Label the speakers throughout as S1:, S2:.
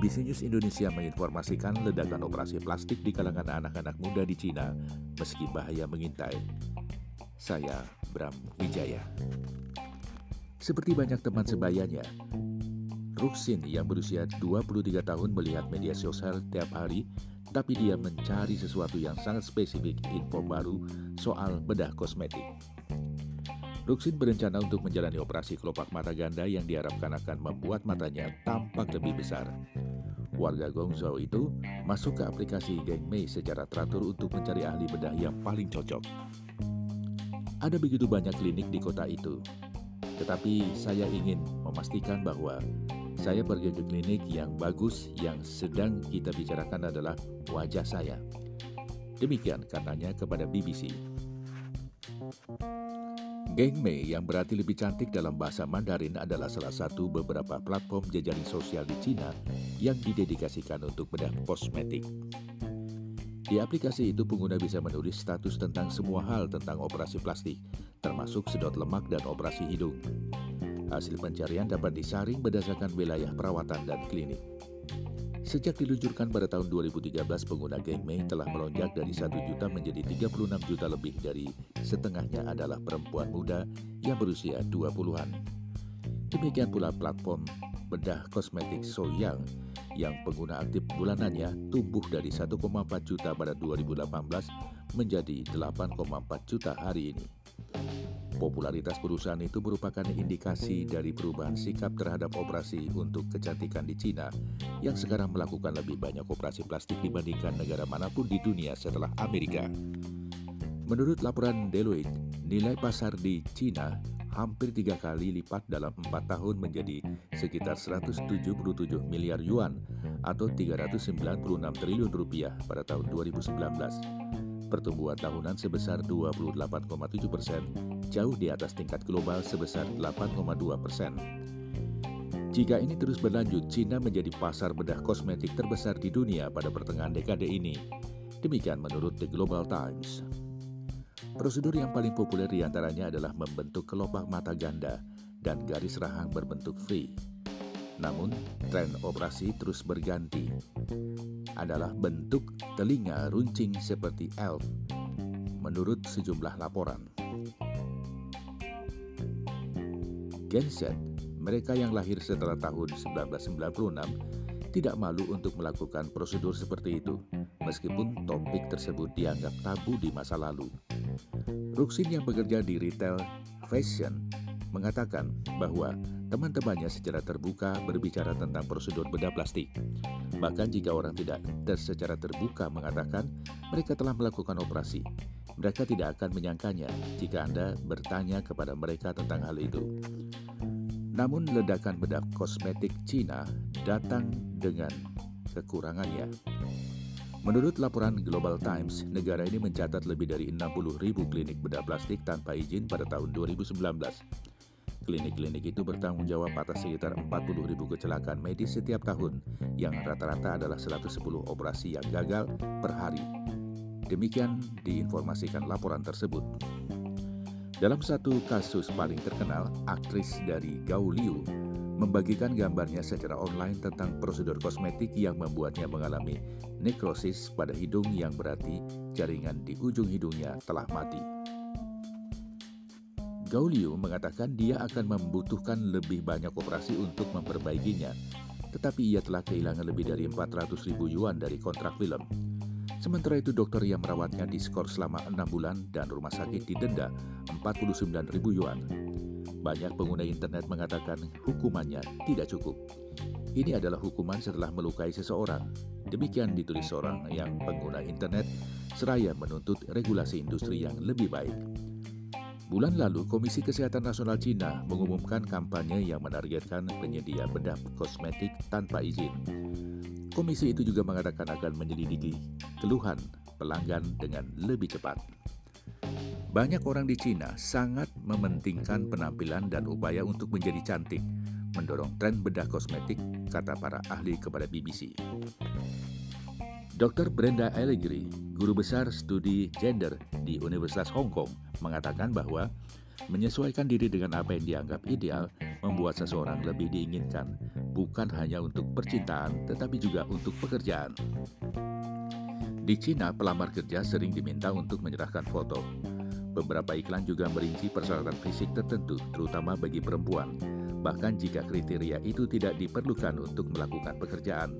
S1: BBC News Indonesia menginformasikan ledakan operasi plastik di kalangan anak-anak muda di Cina meski bahaya mengintai. Saya Bram Wijaya. Seperti banyak teman sebayanya, Ruxin yang berusia 23 tahun melihat media sosial tiap hari, tapi dia mencari sesuatu yang sangat spesifik info baru soal bedah kosmetik. Ruxin berencana untuk menjalani operasi kelopak mata ganda yang diharapkan akan membuat matanya tampak lebih besar. Warga Gongzhou itu masuk ke aplikasi Gengmei secara teratur untuk mencari ahli bedah yang paling cocok. Ada begitu banyak klinik di kota itu, tetapi saya ingin memastikan bahwa saya pergi ke klinik yang bagus yang sedang kita bicarakan adalah wajah saya. Demikian katanya kepada BBC. Gengmei yang berarti lebih cantik dalam bahasa Mandarin adalah salah satu beberapa platform jejaring sosial di Cina yang didedikasikan untuk bedah kosmetik. Di aplikasi itu pengguna bisa menulis status tentang semua hal tentang operasi plastik, termasuk sedot lemak dan operasi hidung. Hasil pencarian dapat disaring berdasarkan wilayah perawatan dan klinik. Sejak diluncurkan pada tahun 2013, pengguna Gengmei telah melonjak dari 1 juta menjadi 36 juta lebih dari setengahnya adalah perempuan muda yang berusia 20-an. Demikian pula platform bedah kosmetik Soyang yang pengguna aktif bulanannya tumbuh dari 1,4 juta pada 2018 menjadi 8,4 juta hari ini. Popularitas perusahaan itu merupakan indikasi dari perubahan sikap terhadap operasi untuk kecantikan di Cina yang sekarang melakukan lebih banyak operasi plastik dibandingkan negara mana pun di dunia setelah Amerika. Menurut laporan Deloitte, nilai pasar di Cina hampir tiga kali lipat dalam empat tahun menjadi sekitar 177 miliar yuan atau 396 triliun rupiah pada tahun 2019. Pertumbuhan tahunan sebesar 28,7 persen, jauh di atas tingkat global sebesar 8,2 persen. Jika ini terus berlanjut, Cina menjadi pasar bedah kosmetik terbesar di dunia pada pertengahan dekade ini. Demikian menurut The Global Times. Prosedur yang paling populer di antaranya adalah membentuk kelopak mata ganda dan garis rahang berbentuk V. Namun, tren operasi terus berganti. Adalah bentuk telinga runcing seperti elf, menurut sejumlah laporan. Gen Z, mereka yang lahir setelah tahun 1996, tidak malu untuk melakukan prosedur seperti itu, meskipun topik tersebut dianggap tabu di masa lalu. Ruksin yang bekerja di retail fashion mengatakan bahwa teman-temannya secara terbuka berbicara tentang prosedur bedah plastik. Bahkan jika orang tidak secara terbuka mengatakan mereka telah melakukan operasi, mereka tidak akan menyangkanya jika Anda bertanya kepada mereka tentang hal itu. Namun ledakan bedah kosmetik Cina datang dengan kekurangannya. Menurut laporan Global Times, negara ini mencatat lebih dari 60 ribu klinik bedah plastik tanpa izin pada tahun 2019. Klinik-klinik itu bertanggung jawab atas sekitar 40 ribu kecelakaan medis setiap tahun, yang rata-rata adalah 110 operasi yang gagal per hari. Demikian diinformasikan laporan tersebut. Dalam satu kasus paling terkenal, aktris dari Gao Liu membagikan gambarnya secara online tentang prosedur kosmetik yang membuatnya mengalami nekrosis pada hidung yang berarti jaringan di ujung hidungnya telah mati. Gauliu mengatakan dia akan membutuhkan lebih banyak operasi untuk memperbaikinya, tetapi ia telah kehilangan lebih dari 400 ribu yuan dari kontrak film. Sementara itu dokter yang merawatnya diskor selama 6 bulan dan rumah sakit didenda 49 ribu yuan. Banyak pengguna internet mengatakan hukumannya tidak cukup. Ini adalah hukuman setelah melukai seseorang. Demikian ditulis seorang yang pengguna internet seraya menuntut regulasi industri yang lebih baik. Bulan lalu, Komisi Kesehatan Nasional Cina mengumumkan kampanye yang menargetkan penyedia bedah kosmetik tanpa izin. Komisi itu juga mengatakan akan menyelidiki keluhan pelanggan dengan lebih cepat. Banyak orang di Cina sangat mementingkan penampilan dan upaya untuk menjadi cantik, mendorong tren bedah kosmetik, kata para ahli kepada BBC. Dr. Brenda Allegri, guru besar studi gender di Universitas Hong Kong, mengatakan bahwa menyesuaikan diri dengan apa yang dianggap ideal membuat seseorang lebih diinginkan, bukan hanya untuk percintaan tetapi juga untuk pekerjaan. Di Cina, pelamar kerja sering diminta untuk menyerahkan foto. Beberapa iklan juga merinci persyaratan fisik tertentu, terutama bagi perempuan, bahkan jika kriteria itu tidak diperlukan untuk melakukan pekerjaan.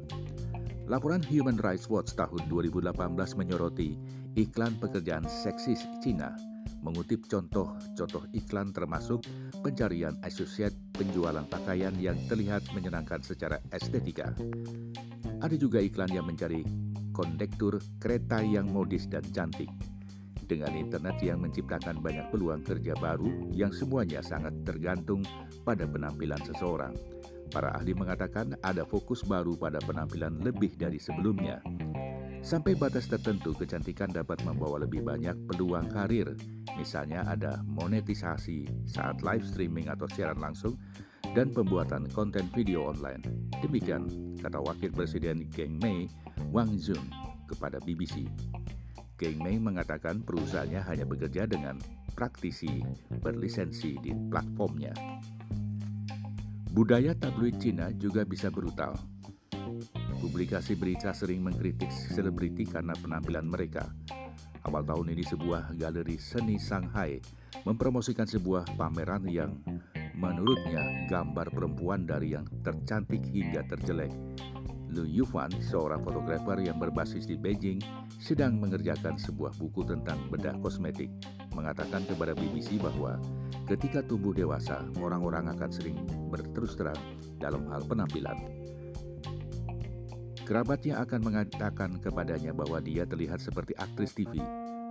S1: Laporan Human Rights Watch tahun 2018 menyoroti iklan pekerjaan seksis Cina, mengutip contoh-contoh iklan termasuk pencarian asosiat penjualan pakaian yang terlihat menyenangkan secara estetika. Ada juga iklan yang mencari kondektur kereta yang modis dan cantik. Dengan internet yang menciptakan banyak peluang kerja baru yang semuanya sangat tergantung pada penampilan seseorang. Para ahli mengatakan ada fokus baru pada penampilan lebih dari sebelumnya. Sampai batas tertentu, kecantikan dapat membawa lebih banyak peluang karir. Misalnya ada monetisasi saat live streaming atau siaran langsung dan pembuatan konten video online. Demikian kata Wakil Presiden Geng Mei, Wang Zun, kepada BBC. Geng Mei mengatakan perusahaannya hanya bekerja dengan praktisi berlisensi di platformnya. Budaya tabloid Cina juga bisa brutal. Publikasi berita sering mengkritik selebriti karena penampilan mereka. Awal tahun ini sebuah galeri seni Shanghai mempromosikan sebuah pameran yang menurutnya gambar perempuan dari yang tercantik hingga terjelek. Lu Yufan, seorang fotografer yang berbasis di Beijing, sedang mengerjakan sebuah buku tentang bedah kosmetik, mengatakan kepada BBC bahwa ketika tumbuh dewasa, orang-orang akan sering berterus terang dalam hal penampilan. Kerabatnya akan mengatakan kepadanya bahwa dia terlihat seperti aktris TV,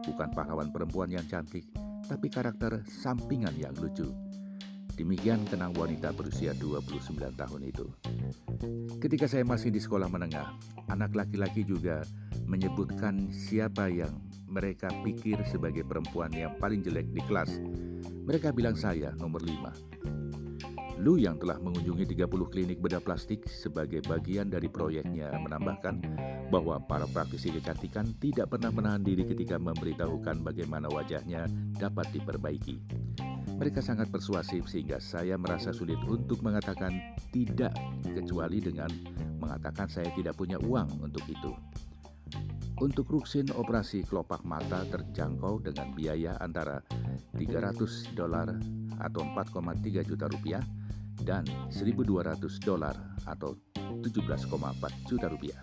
S1: bukan pahlawan perempuan yang cantik, tapi karakter sampingan yang lucu. Demikian kenang wanita berusia 29 tahun itu. Ketika saya masih di sekolah menengah, anak laki-laki juga menyebutkan siapa yang mereka pikir sebagai perempuan yang paling jelek di kelas. Mereka bilang saya nomor 5. Lu yang telah mengunjungi 30 klinik bedah plastik sebagai bagian dari proyeknya menambahkan bahwa para praktisi kecantikan tidak pernah menahan diri ketika memberitahukan bagaimana wajahnya dapat diperbaiki. Mereka sangat persuasif sehingga saya merasa sulit untuk mengatakan tidak kecuali dengan mengatakan saya tidak punya uang untuk itu. Untuk ruksin operasi kelopak mata terjangkau dengan biaya antara 300 dolar atau 4,3 juta rupiah dan 1.200 dolar atau 17,4 juta rupiah.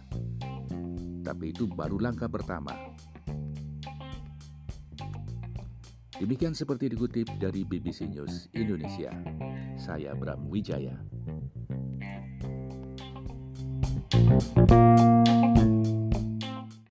S1: Tapi itu baru langkah pertama Demikian seperti dikutip dari BBC News Indonesia. Saya Bram Wijaya. thank you